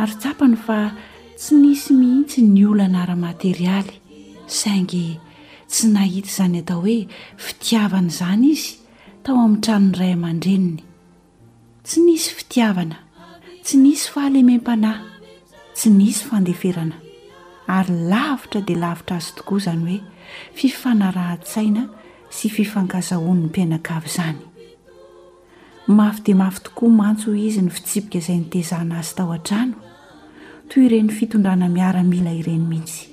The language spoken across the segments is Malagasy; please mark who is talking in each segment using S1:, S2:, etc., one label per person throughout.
S1: ary tsapany fa tsy nisy mihitsy ny olana ara-materialy, saingy tsy nahita izany atao hoe fitiavana izany izy tao amin'ny tranon'ny ray aman-dreniny. Tsy nisy fitiavana, tsy nisy fahalemem-panahy, tsy nisy fandeferana. Ary lavitra dia lavitra azy tokoa izany hoe fifanarahan-tsaina sy fifankazahoan'ny mpianakavy izany. Mafy dia mafy tokoa mantsy hoy izy ny fitsipika izay nitezana azy tao an-trano. Toy ireny fitondrana miaramila ireny mihitsy.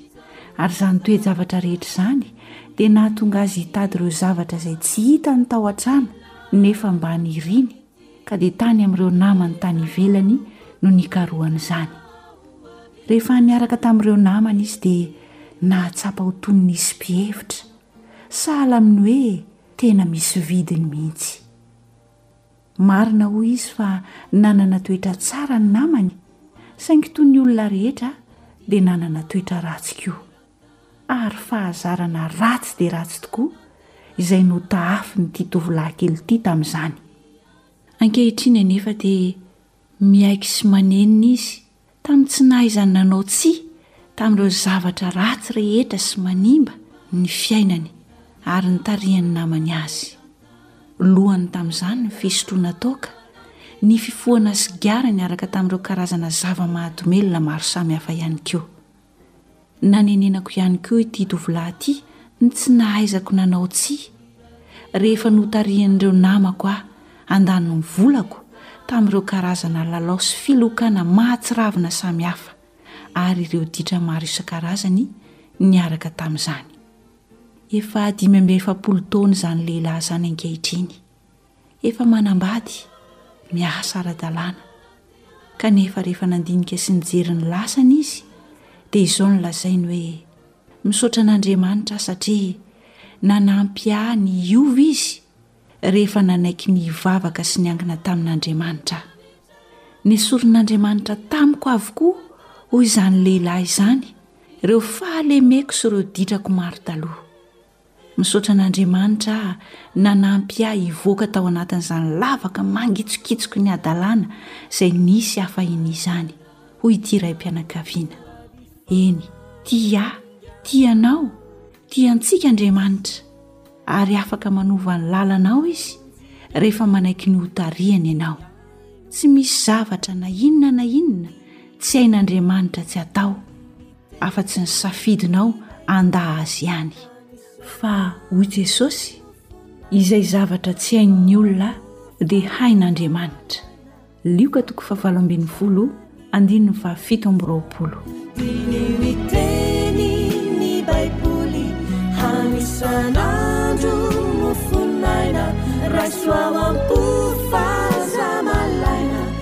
S1: Ary izany toe-javatra rehetra izany dia nahatonga azy hitady ireo zavatra izay tsy hitany tao an-trano nefa mba niriny, ka dia tany amin'ireo namany tany ivelany no nikarohany izany. Rehefa niaraka tamin'ireo namany izy dia nahatsapa ho toy ny nisy mpihevitra, sahala amin'ny hoe Tena misy vidiny mihitsy. Marina hoy izy fa nanana toetra tsara ny namany, saingy toy ny olona rehetra dia nanana toetra ratsy koa. Ary fahazarana ratsy dia ratsy tokoa izay notahafin'ity tovolahy kely ity tamin'izany. Ankehitriny anefa dia miaiky sy manenina izy Tamin'ny tsy nahaizany nanao tsia tamin'ireo zavatra ratsy rehetra sy manimba ny fiainany ary nitarihan'ny namany azy. Lohany tamin'izany ny fisotroana toaka, ny fifohana sigara niaraka tamin'ireo karazana zava-mahadomelina maro samihafa ihany koa. Nanenenako ihany koa ity tovolahy ity ny tsy nahaizako nanao tsia rehefa notarihin'ireo namako ahy handany ny volako tamin'ireo karazana lalao sy filokana mahatsiravina samihafa ary ireo ditra maro isan-karazany niaraka tamin'izany. Efa dimy amby efapolo taona izany lehilahy izany ankehitriny. efa manambady, miasa ara-dalàna, kanefa rehefa nandinika sy nijery ny lasany izy dia izao no lazainy hoe, misaotra an'Andriamanitra aho satria nanampy ahy ny hiova izy rehefa nanaiky ny hivavaka sy niangina tamin'Andriamanitra aho. Nesorin'Andriamanitra tamiko avokoa hoy izany lehilahy izany ireo fahalemeko sy ireo ditrako maro taloha. Misaotra an'Andriamanitra aho nanampy ahy hivoaka tao anatin'izany lavaka mangitsokitsoky ny hadalana izay nisy afahin' izany, hoy ity raim-pianakaviana. Eny, tia ahy, tia anao, tia antsika Andriamanitra, ary afaka manova ny lalanao Izy rehefa manaiky ny hotarihany ianao. Tsy misy zavatra na inona na inona tsy hain'Andriamanitra tsy atao. afa-tsy ny safidinao anda azy any. Fa hoy Jesosy, Izay zavatra tsy hain'ny olona dia hain'Andriamanitra. Lioka toko
S2: fahavalo ambin'ny folo andininy fahafito amby roapolo. Diniho ny
S3: tenin'ny Baiboly hany isan'andro mofon'aina, raiso ao am-po fa aza malaina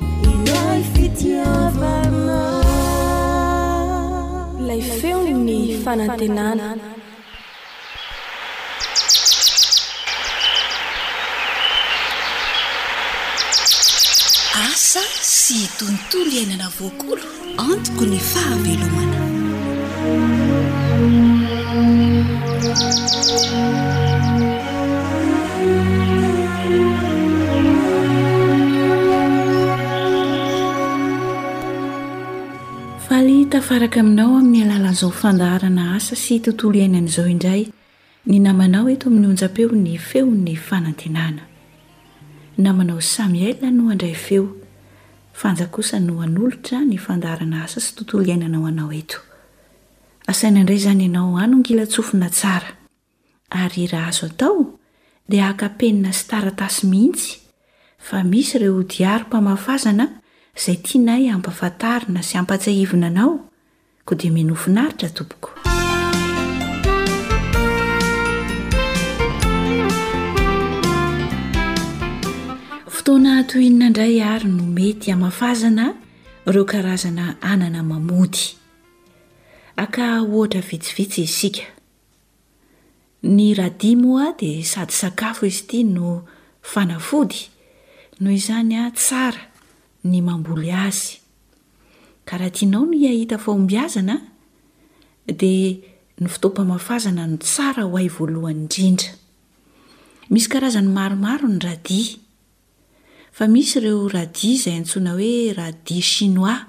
S3: Ilay fitiavana. Ilay
S4: feon'ny fanantenana.
S5: Asa sy tontolo iainana voakolo. Antoko ny fahavelomana.
S1: Faly tafaraka aminao amin'ny alalan'izao fandaharana asa sy tontolo iainana izao indray. Ny namanao eto amin'ny onjam-peo ny feon'ny fanantenana. Namanao Samuel no handray feo, Fanja kosa no hanolotra ny fandaharana asa sy tontolo iainana ho anao eto. Asaina indray izany ianao hanongilan-tsofina tsara. Ary raha azo atao dia haka penina sy taratasy mihitsy fa misy ireo diary-pamafazana izay tianay hampafantarina sy hampatsiahivina anao Koa dia minoa finaritra tompoko. Fotoana toy inona indray ary no mety hamafazana ireo karazana anana mamody. Aka ohatra vitsivitsy isika. Ny radis moa dia sady sakafo izy ity no fanafody, noho izany tsara ny mamboly azy. Ka raha tianao ny hahita fahombiazana dia ny fotoam-pamafazana no tsara ho hay voalohany indrindra. Misy karazany maromaro ny radis. fa misy ireo radies izay antsoina hoe radies chinois.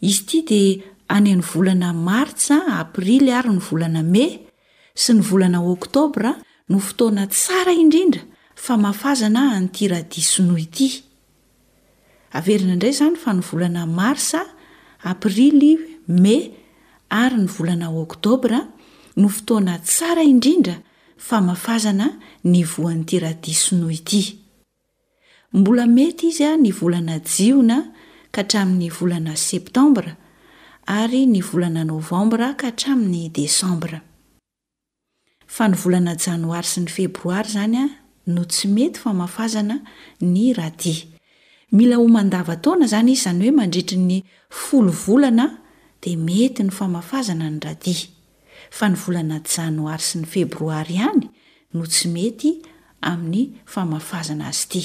S1: Izy ity dia any amin'ny volana martsa, aprily ary ny volana mey sy ny volana oktobra no fotoana tsara indrindra famafazana an'ity radies sinoa ity. Averina indray izany fa ny volana marsa, aprily, mey ary ny volana oktobra no fotoana tsara indrindra famafazana ny voan'ity radis sinoa ity. Mbola mety izy ny volana jiona ka hatramin'ny volana septambra ary ny volana novambra ka hatramin'ny desambra. Fa ny volana janoary sy ny febroary izany no tsy mety famafazana ny radis. Mila ho mandavan-taona izany izy, izany hoe mandritry ny folo volana dia mety ny famafazana ny radis. fa ny volana janoary sy ny febroary ihany no tsy mety amin'ny famafazana azy ity.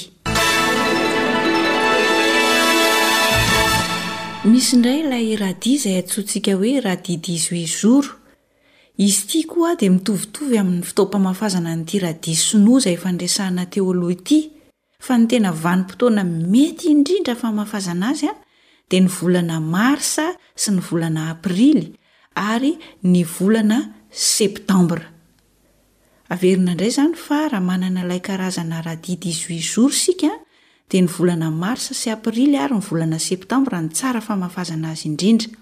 S1: Misy indray ilay Radi izay antsointsika hoe Radi dix-huit jours. Izy ity koa dia mitovitovy amin'ny fotoam-pamafazana an'ity Radi sinoa izay efa niresahana teo aloha ity. Fa ny tena vanim-potoana mety indrindra famafazana azy dia ny volana marsa sy ny volana aprily ary ny volana septambra. Averina indray izany fa raha manana ilay karazana radis dix huit jours isika dia ny volana marsa sy aprily ary ny volana septambra no tsara famafazana azy indrindra.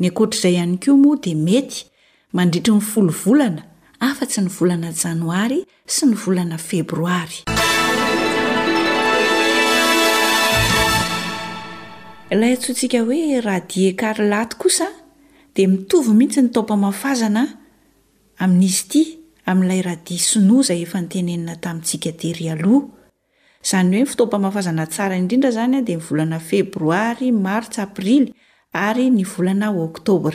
S1: Ny ankoatra izay ihany koa moa dia mety mandritry ny folo volana afa-tsy ny volana janoary sy ny volana febroary. Ilay antsointsika hoe radier écarlate kosa dia mitovy mihitsy ny taom-pamafazana amin'izy ity amin'ilay radier sinoa izay efa notenenina tamintsika tery aloha. Izany hoe ny fotoam-pamafazana tsara indrindra izany dia ny volana Febroary, Martsa, Aprily ary ny volana Oktobra.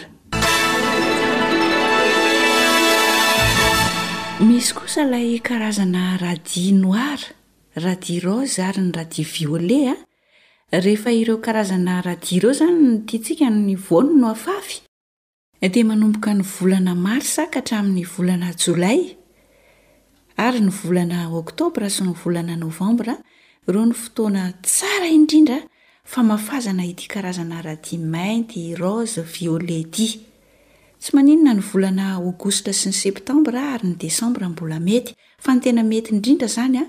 S1: Misy kosa ilay karazana radis noir, radis rose ary ny radis violet a! Rehefa ireo karazana radis ireo izany no tiantsika ny voany no afafy, dia manomboka ny volana marsa ka hatramin'ny volana jolay ary ny volana oktobra sy ny volana novambra ireo ny fotoana tsara indrindra famafazana ity karazana aradia mainty, rose, violet ity. Tsy maninona ny volana aogositra sy ny septambra ary ny desambra mbola mety fa ny tena mety indrindra izany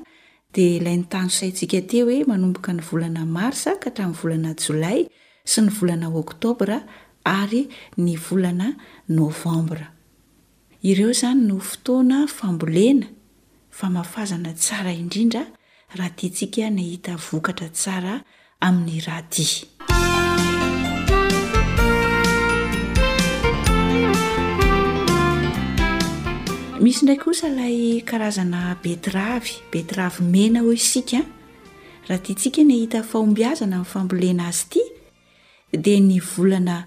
S1: dia ilay nitanisaintsika teo hoe manomboka ny volana marsa ka hatramin'ny volana jolay sy ny volana oktobra ary ny volana novambra. Ireo izany no fotoana fambolena, famafazana tsara indrindra raha tiantsika ny hahita vokatra tsara amin'ny radia. Misy indray kosa ilay karazana betiravy, betiravy mena hoy isika. Raha tiantsika ny hahita fahombiazana amin'ny fambolena azy ity, dia ny volana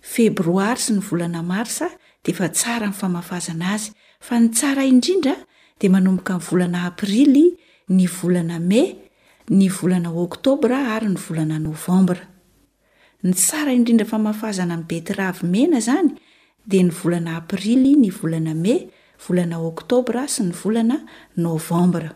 S1: febroary sy ny volana marsa dia efa tsara ny famafazana azy, fa ny tsara indrindra dia manomboka ny volana aprily ny volana mey ny volana oktobra ary ny volana novambra. Ny tsara indrindra famafazana ny betiravy mena izany dia ny volana aprily, ny volana mey, volana oktobra sy ny volana novambra.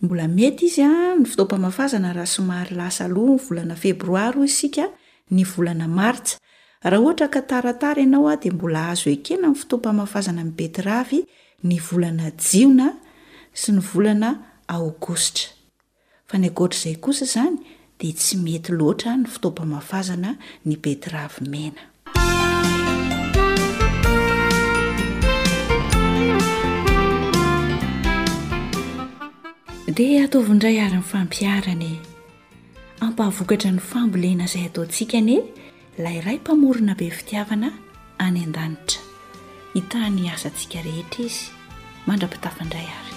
S1: Mbola mety izy ny fotoam-pamafazana raha somary lasa aloha ny volana febroary hoy isika ny volana martsa. Raha ohatra ka taratara ianao dia mbola azo ekena ny fotoam-pamafazana ny betiravy ny volana jiona sy ny volana aogositra, fa ny ankoatra izay kosa izany dia tsy mety loatra ny fotoam-pamafazana ny betiravy mena. Dia ataovy indray ary ny fampiharana e!
S2: Ampahavokatra ny fambolena izay ataontsika anie ilay Ray Mpamorona be fitiavana any an-danitra. Hitahy ny asantsika rehetra Izy. Mandra-pitafa indray ary.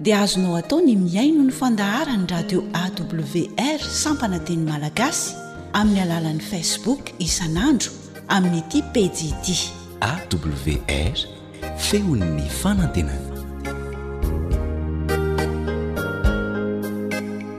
S2: dia azonao atao ny mihaino ny fandaharan'ny radio awr sampana teny malagasy amin'ny alalan'ny facebook isan'andro amin'ity pejy ity
S6: awr feon'ny fanantenana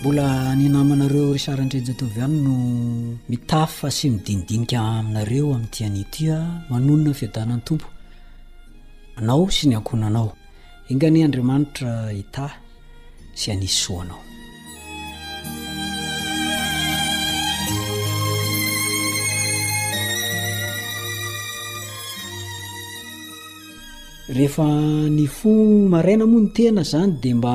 S6: Mbola ny namanareo
S7: Richard Andrianjatoviano no mitafa sy midinidinika aminareo amin'ity an'ity a manonona ny fiadanan'ny tompo anao sy ny ankonanao enganie Andriamanitra hita sy anisy soa anao rehefa ny fo maraina moa ny tena zany dia mba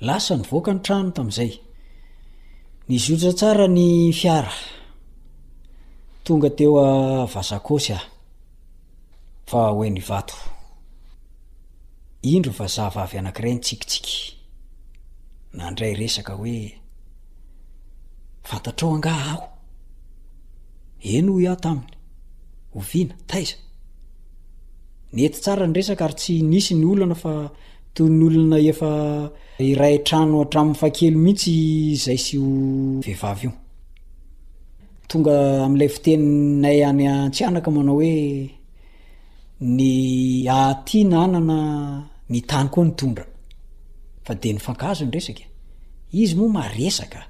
S7: Lasa nivoaka ny trano tamin'izay. Nizotra tsara ny fiara. Tonga teo a Vazakosy aho. Fa ho eny Ivato. Indro vazaha vavy anankiray nitsikitsiky. Nandray resaka hoe, Fantatrao angaha aho? Eny hoy aho taminy. Oviana? Taiza? Nety tsara ny resaka ary tsy nisy ny olana fa Toy ny olona efa iray trano hatramin'ny fakely mihitsy izay sy io vehivavy io. Tonga amin'ilay fiteninay any Antsihanaka manao hoe ny aty nanana ny tany koa nitondra. Fa dia nifankahazo ny resaka. Izy moa maresaka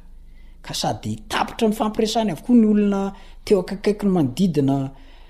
S7: ka sady tapitra ny fampiresany avokoa ny olona teo akaikikaiky ny manodidina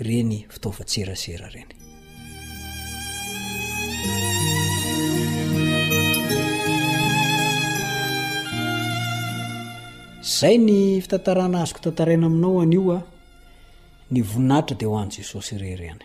S2: reny fitaovan-tserasera reny. Zay ny fitantarana azoko tantaraina aminao anio a, ny voninahitra dia ho an'i Jesosy irery ihany.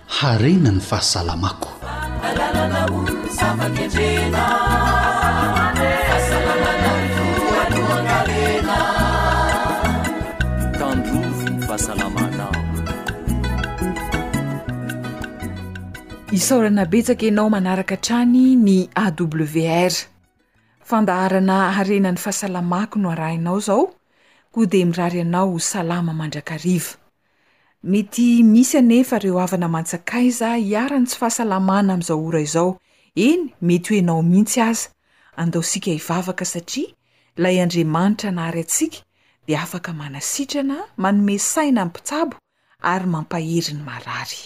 S2: Harena ny
S8: fahasalamako. Alalana ho
S9: zava-kendrena. Fahasalamana voalohan-karena.
S10: Tandrovy ny fahasalamanao.
S11: Isaorana betsaka ianao manaraka hatrany ny AWR. Fandaharana harena ny fahasalamako no arahinao izao, koa dia mirary anao ho salama mandrakariva. Mety misy anefa ireo havana aman-tsakaiza iharan'ny tsy fahasalamana amin'izao ora izao, eny, mety ho ianao mihitsy aza. Andao isika hivavaka satria ilay Andriamanitra nahary antsika dia afaka manasitrana, manome saina ny mpitsabo ary mampahery ny marary.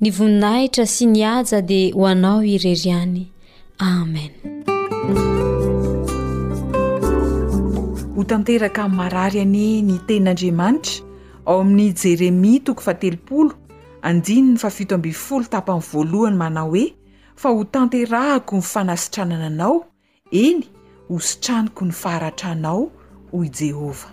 S12: Ny voninahitra sy ny haja dia ho anao irery ihany. Amen.
S11: Ho tanteraka amin'ny marary anie ny tenin'Andriamanitra ao amin'ny Jeremia toko fahatelopolo andininy fahafito ambin'ny folo tapany voalohany manao hoe fa ho tanterahako ny fanasitranana anao Eny, hositraniko ny faratranao, hoy Jehovah.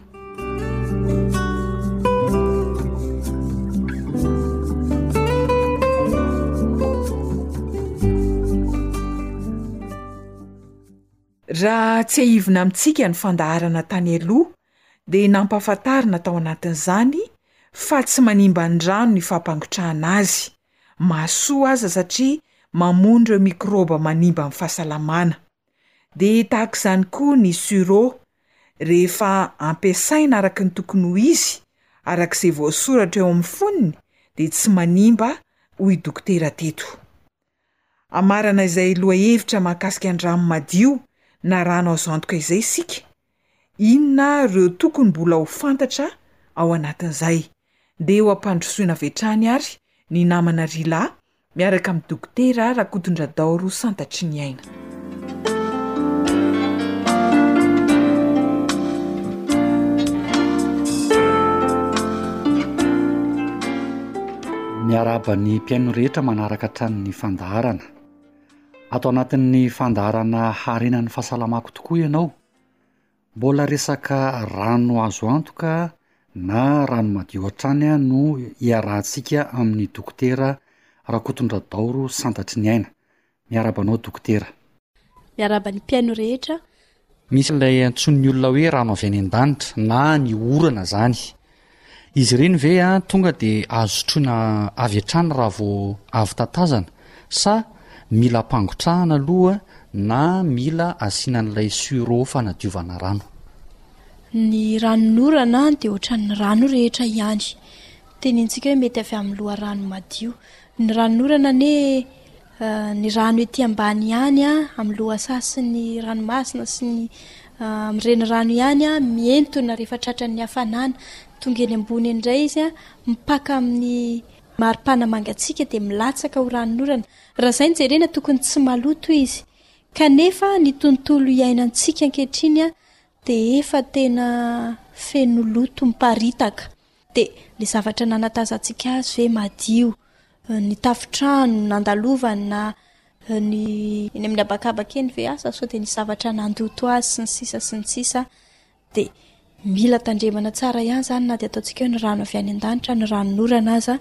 S11: Raha tsiahivina amintsika ny fandaharana tany aloha, dia nampahafantarina tao anatin'izany fa tsy manimba ny rano ny fampangotrahana azy, Mahasoa aza satria mamono ireo mikrôba manimba ny fahasalamana. Dia tahaka izany koa ny sureau, rehefa ampiasaina araka ny tokony ho izy, araka izay voasoratra eo amin'ny fonony dia tsy manimba, hoy dokotera teto. Hamarana izay lohahevitra mahakasika ny rano madio na rano azo antoka izay isika, Inona ireo tokony mbola ho fantatra ao anatin'izay? Ndeha eo am-pandrosoina avy hatrany ary ny namana Rila miaraka amin'ny Dokotera Rakotondradoro Santatriniaina.
S10: Miarahaba ny mpihaino rehetra manaraka hatrany ny fandaharana. Ato anatin'ny fandaharana Harena ny fahasalamako tokoa ianao. Mbola resaka rano azo antoka na rano madio hatrany no iarahantsika amin'i Dokotera Rakotondradaoro Santatry ny aina. Miaraba anao Dokotera.
S13: Miaraba ny mpihaino rehetra.
S10: Misy ilay antsoin'ny olona hoe rano avy any an-danitra na ny orana izany. Izy ireny ve tonga dia azo sotroina avy hatrany raha vao avy tatazana sa mila ampangotrahana aloha na mila asiana an'ilay sur'eau fanadiovana rano?
S13: Ny ranon'orana dia ohatran'ny rano rehetra ihany. Tenenintsika hoe mety avy amin'ny loharano madio. Ny ranon'orana anie ny rano ety ambany ihany amin'ny lohasaha sy ny ranomasina sy ny amin'ny renirano ihany mientona rehefa tratran'ny hafanana. Tonga eny ambony eny indray izy mipaka amin'ny maripana mangatsiaka dia milatsaka ho ranon'orana. Raha izay no jerena tokony tsy maloto izy. Kanefa ny tontolo iainantsika ankehitriny dia efa tena feno loto miparitaka. Dia ilay zavatra nanatazantsika azy hoe madio, ny tafontrano nandalovany na ny eny amin'ny habakabaka eny ve asa sao dia nisy zavatra nandoto azy sy ny sisa sy ny sisa. Dia mila tandremana tsara ihany izany na dia ataontsika hoe ny rano avy any an-danitra, ny ranon'orana aza.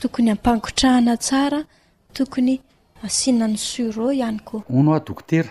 S13: Tokony ampangotrahana tsara, tokony
S10: asiana ny
S13: sur'eau ihany koa. Hono aho dokotera,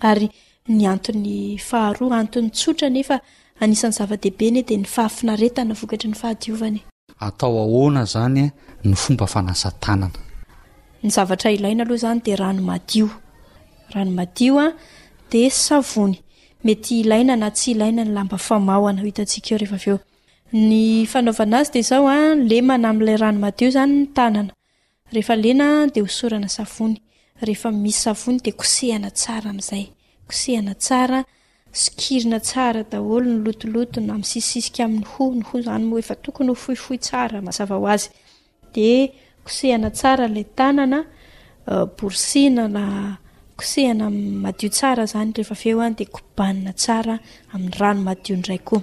S13: Ary ny antony faharoa, antony tsotra nefa anisan'ny zava-dehibe anie dia ny fahafinaretana vokatry ny fahadiovana e.
S10: Atao ahoana izany ny fomba fanasa tanana?
S13: Ny zavatra ilaina aloha izany dia rano madio. Rano madio an, dia savony. Mety ilaina na tsy ilaina ny lamba famaohana, ho hitantsika eo rehefa avy eo. Ny fanaovana azy dia izao an, lemana amin'ilay rano madio izany ny tanana. Rehefa lena dia hosorana savony. Rehefa misy savony dia kosehana tsara amin'izay. Kosehana tsara, sokirina tsara daholo ny lotoloto na misisisika amin'ny hoho. Ny hoho izany moa efa tokony ho fohifohy tsara mazava ho azy. Dia kosehana tsara ilay tanana, eh, borisihina na kosehana madio tsara izany rehefa avy eo dia kobanina tsara amin'ny rano madio indray koa.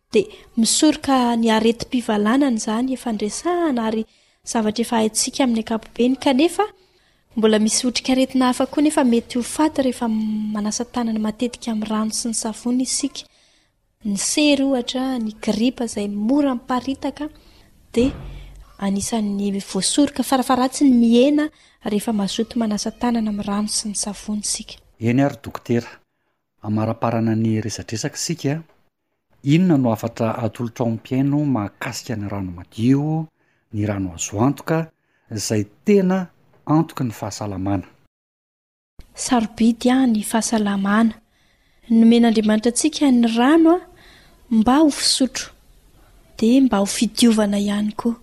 S13: dia misoroka ny aretim-pivalanana izany efa niresahana ary zavatra efa haintsika amin'ny ankapobeny kanefa mbola misy otrikaretina hafa koa nefa mety ho faty rehefa manasa tanana matetika amin'ny rano sy ny savony isika ny sery ohatra ny gripa izay mora miparitaka dia anisan'ny voasoroka farafaharatsy ny mihena rehefa mazoto manasa tanana amin'ny rano sy ny savony isika.
S10: Eny ary dokotera, Amaraparana ny resadresaka isika, inona no hafatra atolotrao mpihaino mahakasika ny rano madio, ny rano azo antoka, izay tena antoky ny fahasalamana?
S13: Sarobidy ny fahasalamana. Nomen'Andriamanitra antsika ny rano mba ho fisotro, dia mba ho fidiovana ihany koa.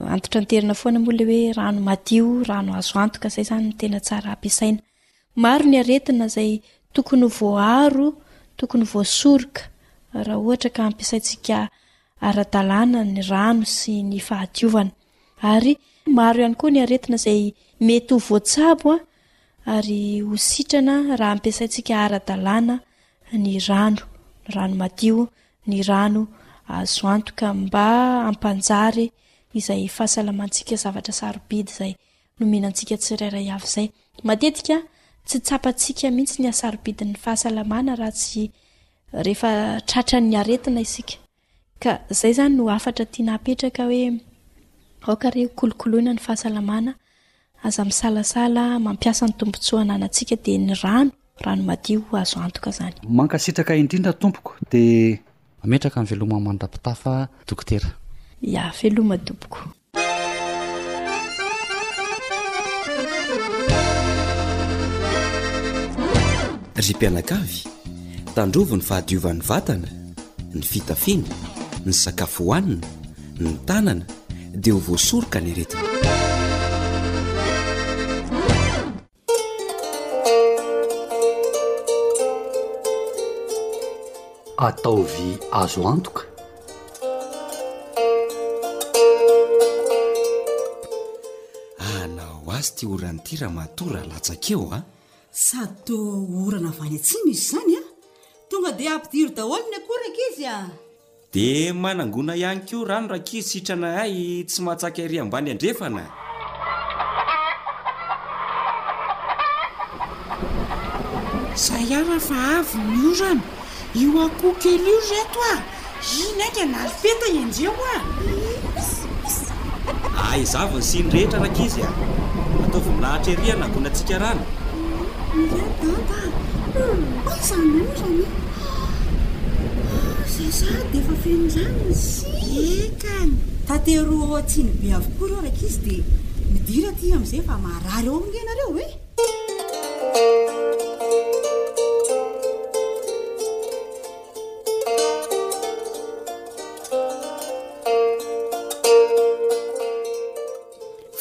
S13: Antitranterina foana moa ilay hoe rano madio, rano azo antoka, izay izany no tena tsara ampiasaina. Maro ny aretina izay tokony ho voaaro, tokony voasoroka raha ohatra ka ampiasaintsika ara-dalàna ny rano sy ny fahadiovana. Ary maro ihany koa ny aretina izay mety ho voatsabo ary ho sitrana raha ampiasaintsika ara-dalàna ny rano, ny rano madio, ny rano azo antoka mba hampanjary izay fahasalamantsika zavatra sarobidy izay nomena antsika tsirairay avy izay. Matetika tsy tsapantsika mihitsy ny hasarobidin'ny fahasalamana raha tsy rehefa tratran'ny aretina isika. Ka izay izany no hafatra tiana hapetraka hoe aoka re kolokoloina ny fahasalamana, aza misalasala, mampiasa ny tombontsoa ananantsika dia ny rano, rano madio azo antoka izany.
S10: Mankasitraka indrindra tompoko dia. Mametraka ny veloma mandra-pitafa dokotera.
S13: Ya, veloma tompoko.
S14: Ry mpianakavy, tandrovo ny fahadiovan'ny vatana, ny fitafiana, ny sakafo hohanina, ny tanana dia ho voasoroka ny aretina.
S10: Ataovy azo antoka.
S14: Anao azy ty orana ty ramatoa raha latsaka eo a!
S15: Sady toa orana avy any atsimo izy izany a! Tonga dia ampidiro daholo ny akoraka izy a!
S14: Dia manangona ihany koa rano rankizy sitrana ay tsy mahatsaka ery ambany andrefana.
S16: Zay ara fa avy ny orana. Io akoho kely io ry reto a! Iny ainga nalefeta henjeo a!
S14: Aiza avy ny siny rehetra rankizy a! Ataovy milahatra ery hanangonantsika rano.
S15: Mirehareha dada a! Hum! Aiza ny orana e! Aa! Izay sahady dia efa feno izany ny sisa.
S16: Ekany!
S15: Tatero ao Antsinibe avokoa ireo rankizy dia midira aty amin'izay fa marary ao anie ianareo e!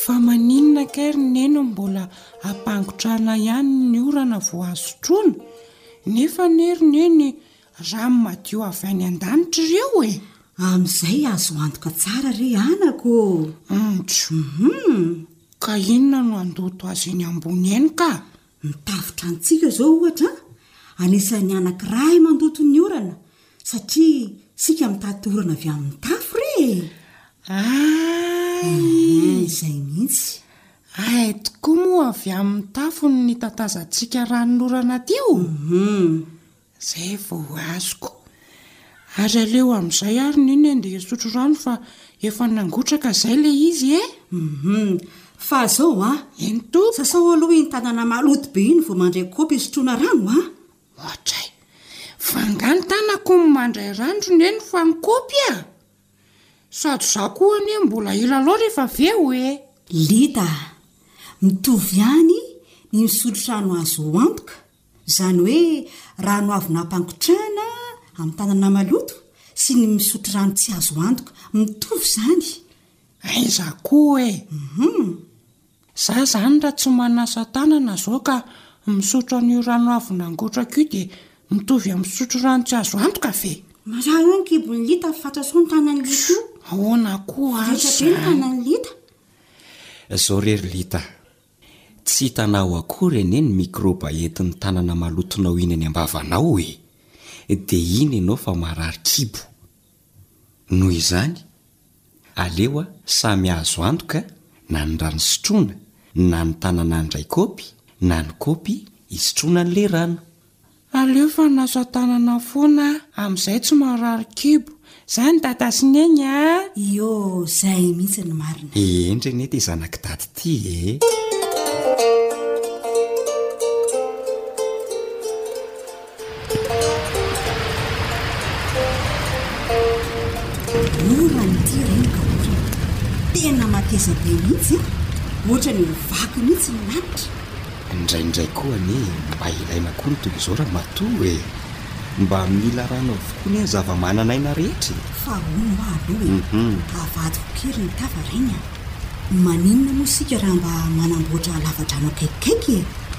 S16: Fa maninona kay ry neny no mbola ampangotrahana ihany ny orana vao hahasotroina? Nefa anie ry Neny, rano madio avy any an-danitra ireo e!
S15: Amin'izay azo antoka tsara re anako
S16: ô! Antso! Hum! Ka inona no handoto azy eny ambony eny ka?
S15: Ny tahotra antsika izao ohatra an! Anisan'ny anankiray mandoto ny orana, satria isika mitady orana avy amin'ny tafo re e! Aay! Ehe, izay mihitsy!
S16: Hay tokoa moa avy amin'ny tafo no nitatazantsika ranon'orana teo? Izay vao azoko. Ary aleo amin'izay ary ny iny andeha hisotro rano fa efa nangotraka izay ilay izy e!
S15: Fa izao hoa,
S16: eny tompoko,
S15: sasao aloha iny tanana maloto be iny vao mandray kaopy hisotroana rano a!
S16: Ohatray! Fa angaha ny tanako no mandray rano ry neny fa ny kaopy a! Sady za koa anie mbola ela loatra efa avy eo e!
S15: Lita a! Mitovy ihany ny misotro rano azo antoka, izany hoe rano avy nampangotrahana amin'ny tanana maloto sy ny misotro rano tsy azo antoka. Mitovy izany.
S16: Aiza koa e! Hum. Za zany ra tsy manasa tanana zao ka misotro an'io rano avo nangotrako io dia mitovy amin'ny misotro rano tsy azo antoka ve?
S15: Mazava hoe ny kibon'ny lita no fatrasao ny tanan'i lita io.
S16: Ahoana koa
S15: ary izany? Rehetra be ny tanan'i lita.
S14: Zao re ry lita, tsy hitanao akory anie ny mikrôba entin'ny tanana malotonao iny any am-bavanao e! dia iny ianao fa marary kibo. Noho izany, aleoa samy azo antoka na ny rano sotroina na ny tanana handray kopy na ny kopy hisotroana an'ilay rano.
S16: Aleo fa naso an-tanana foana ah, amin'izay tsy marary kibo. Izany Dada sy Neny
S15: ah! Iô, izay mihitsy ny marina.
S14: Eny re Nety zanak'i Dada ity e!
S15: Orana ity reniko a, orana. Tena mateza be mihitsy an! Ohatran'ny ho vaky mihitsy ny lanitra.
S14: Indraindray koa anie mba ilaina koa ny toy izao ramatoa e! Mba mila rano avokoa anie ny zava-manan'aina rehetra e!
S15: Fa hono hoa
S14: aleo e!
S15: Avadiko kely ny tava rainy a! Maninona moa isika raha mba manamboatra lavadrano akaikikaiky e!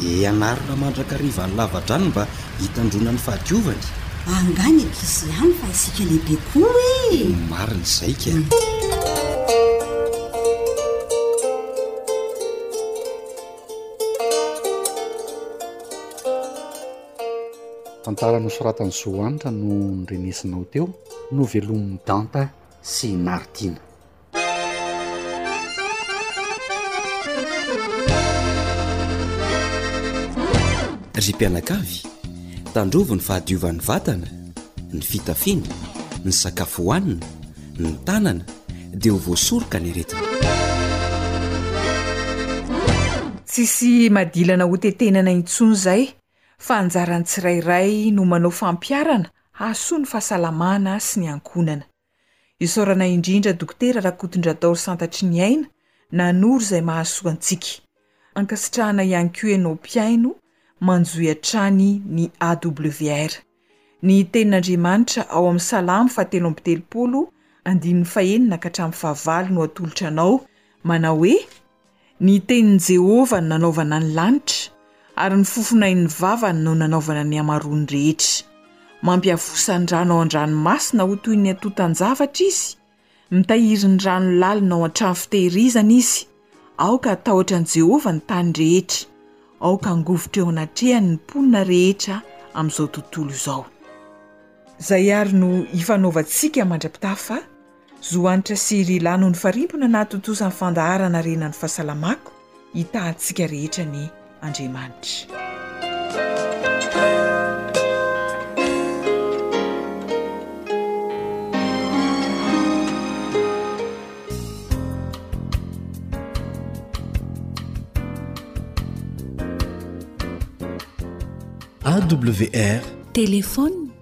S14: Dia narina mandrakariva ny lavadrano mba hitandroana ny fahadiovany.
S15: Angaha ny ankizy ihany fa isika lehibe koa e!
S14: Marina izay ka.
S17: Tantara nosoratan'i Zo Hanitra no nodrenesinao teo, novelomin'i Danta sy i Martina.
S14: Ry mpianakavy, tandrovo ny fahadiovan'ny vatana, ny fitafiana, ny sakafo hohanina, ny tanana dia ho voasoroka ny aretina.
S11: Tsisy madilana hotetenana intsony izay fa anjaran'ny tsirairay no manao fampiharana hahasoa ny fahasalamana sy ny ankohonana. Isaorana indrindra Dokotera Rakotondratoro Santatriniaina nanoro izay mahasoa antsika. Ankasitrahana ihany koa ianao mpihaino manjohy hatrany ny AWR. Ny Tenin'Andriamanitra ao amin'ny Salamo fahatelo amby telopolo, andininy fahenina ka hatramin'ny fahavalo no atolotra anao, manao hoe, Ny tenin'i Jehovah no nanaovana ny lanitra, ary ny fofonain'ny vavany no nanaovana ny hamaroany rehetra. Mampiavosa ny rano ao an-dranomasina ho toy ny antontan-javatra izy, mitahiry ny rano lalina ao an-trano fitehirizana izy. Aoka hatahotra an'i Jehovah ny tany rehetra. Aoka hangovitra eo anatrehany ny mponina rehetra amin'izao tontolo izao. Izay àry no ifanaovantsika mandra-pitafa, Zo Hanitra sy Lila no nifarimbona nahatontosa ny fandaharana Harena ny Fahasalamako hitahantsika rehetra anie Andriamanitra.
S18: AWR.
S19: Téléphone.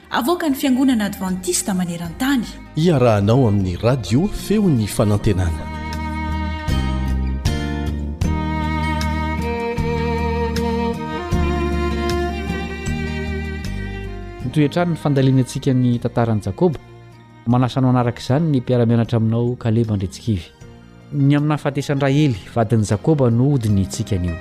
S1: Avoakan'ny Fiangonana Advantista maneran-tany.
S18: Iarahanao amin'ny Radio Feon'ny Fanantenana.
S17: Mitohy hatrany ny fandalinantsika ny tantaran'i Jakoba. Manasa anao hanaraka izany ny mpiara-mianatra aminao Kaleba Andritsikivy. Ny amin'ny nahafatesan'i Rahely, vadin'i Jakoba, no hodinihintsika anio.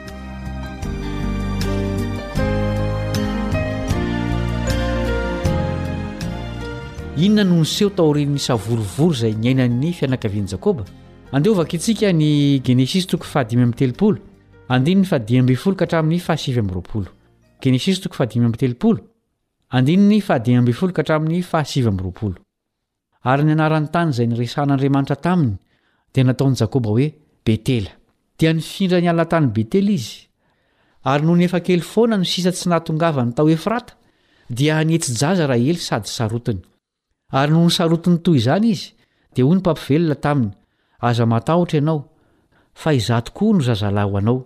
S17: Inona no niseho taorian'ny savorovoro izay niainan'ny fianakavian'i Jakoba? Andeha hovaka isika ny Genesisy toko fahadimy amby telopolo, andininy fahadimy ambin'ny folo ka hatramin'ny fahasivy amby roapolo. Genesisy toko fahadimy amby telopolo, Andininy fahadimy ambin'ny folo ka hatramin'ny fahasivy amby roapolo. Ary ny anaran'ny tany izay niresahan'Andriamanitra taminy dia nataon'i Jakoba hoe Betela. Dia nifindra niala tany Betela izy, ary nony efa kely foana no sisa tsy nahatongavany tao Efrata, dia nihetsy-jaza Rahely sady sarotiny. Ary nony sarotiny toy izany izy, dia hoy ny mpampivelona taminy, Aza matahotra ianao, fa izaho tokoa no zazalahy ho anao.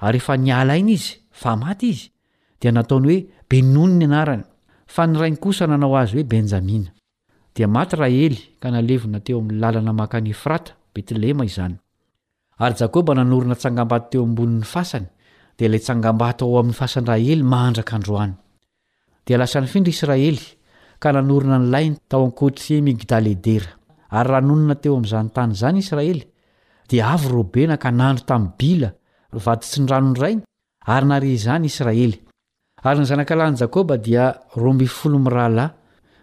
S17: Ary rehefa niala aina izy, fa maty izy, dia nataony hoe Benony ny anarany, fa ny rainy kosa nanao azy hoe Benjamina. Dia maty Rahely, ka nalevina teo amin'ny lalana mankany Efrata, Betlehema, izany. Ary Jakoba nanorina tsangambato teo ambonin'ny fasany, dia ilay tsangambato ao amin'ny fasan-dRahely mandraka androany. Dia lasa nifindra Israely, ka nanorina ny lainy tao an-kotr'i Migdaledera. Ary raha nonina teo amin'izany tany izany Israely, dia avy Robena ka nandry tamin'i Bila, vaditsin-dranon'ny rainy, ary nary izany Israely. Ary ny zanaka lahin'i Jakoba dia roa ambin'ny folo mirahalahy,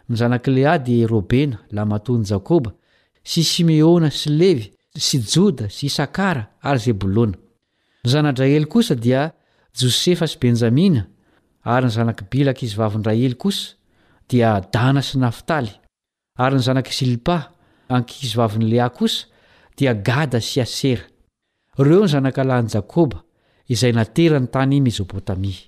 S17: ny zanak'i Lea dia i Robena, lahimatoan'i Jakoba, sy Simeona sy Levy sy Joda sy Isakara ary Zebolona. Ny zana-dRahely kosa dia Josefa sy Benjamina, ary ny zanak'i Bila ankizivavin-dRahely kosa dia Dana sy Naftaly, ary ny zanak'i Zilpa ankizivavin'i Lea kosa dia Gada sy Asera. Ireo no zanakalahin'i Jakoba izay naterany tany Mezopotamia.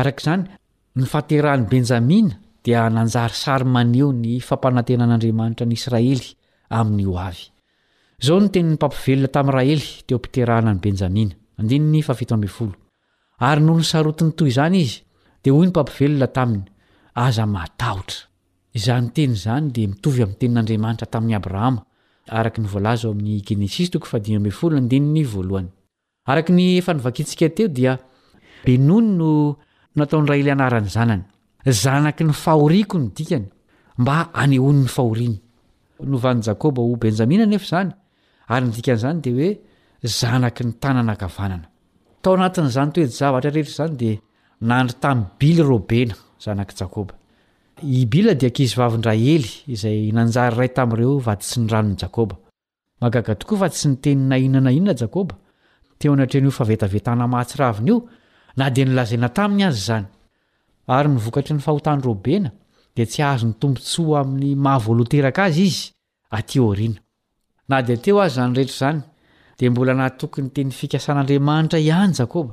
S17: Araka izany, ny fahaterahan'i Benjamina dia nanjary sary maneho ny fampanantenan'Andriamanitra an'i Israely amin'ny hoavy. Izao no tenin'ny mpampivelona tamin'i Rahely teo am-piterahana an'i Benjamina, andininy fahafito ambin'ny folo, Ary nony sarotiny toy izany izy, dia hoy ny mpampivelona taminy, Aza matahotra. Izany teny izany dia mitovy amin'ny tenin'Andriamanitra tamin'i Abrahama, araka ny voalaza ao amin'ny Genesisy toko fahadimy ambin'ny folo, andininy voalohany. Araka ny efa novakintsika teo dia Benoni no nataon'i Rahely anaran'ny zanany. Zanaky ny fahoriako no dikany, mba hanehoany ny fahoriany. Novan'i Jakoba ho Benjamina anefa izany, ary ny dikan'izany dia hoe zanaky ny tanana ankavanana. Tao anatin'izany toe-javatra rehetra izany dia nandry tamin'i Bila Robena, zanak'i Jakoba. I Bila dia ankizivavin-dRahely izay nanjary iray tamin'ireo vaditsiniràn'i Jakoba. Mahagaga tokoa fa tsy niteny na inona na inona Jakoba, teo anatrehan'io fahavetavetana mahatsiravina io, na dia nolazaina taminy aza izany. Ary ny vokatry ny fahotan'i Robena, dia tsy hahazo ny tombontsoa amin'ny maha-voaloha teraka azy izy, atỳ aoriana. Na dia teo aza izany rehetra izany, dia mbola nahatoky ny teny fikasan'Andriamanitra ihany Jakoba.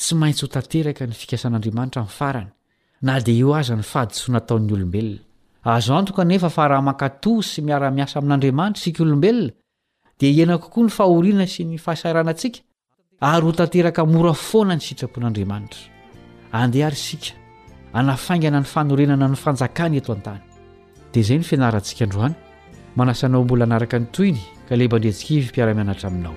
S17: Tsy maintsy ho tanteraka ny fikasan'Andriamanitra amin'ny farany, na dia eo aza ny fahadisoana ataon'ny olombelona. Azo antoka anefa fa raha mankatò sy miara-miasa amin'Andriamanitra isika olombelona, dia hihena kokoa ny fahoriana sy ny fahasahiranantsika, ary ho tanteraka mora foana ny sitrapon'Andriamanitra. Andeha àry isika hanafaingana ny fanorenana ny Fanjakany eto an-tany. Dia izay ny fianarantsika androany. Manasa anao mbola hanaraka ny tohiny, Caleb Andriantsikivy mpiara-mianatra aminao.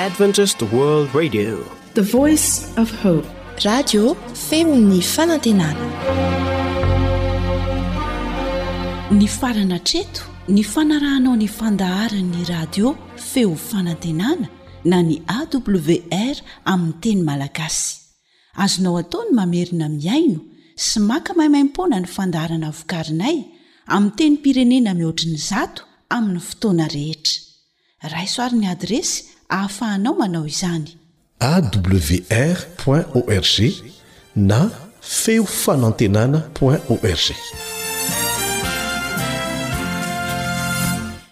S20: Adventist World Radio
S21: The Voice of Hope
S13: Radio Femon'ny Fanantenana
S1: Ny farana treto ny fanarahanao ny fandaharan'ny radio Feo Fanantenana na ny AWR amin'ny teny Malagasy Azonao atao ny mamerina mihaino sy maka maimaim-poana ny fandaharana vokarinay amin'ny tenim-pirenena mihoatry ny zato amin'ny fotoana rehetra. Raiso àry ny adiresy ahafahanao manao izany.
S18: awr point org na feofanantenana point org.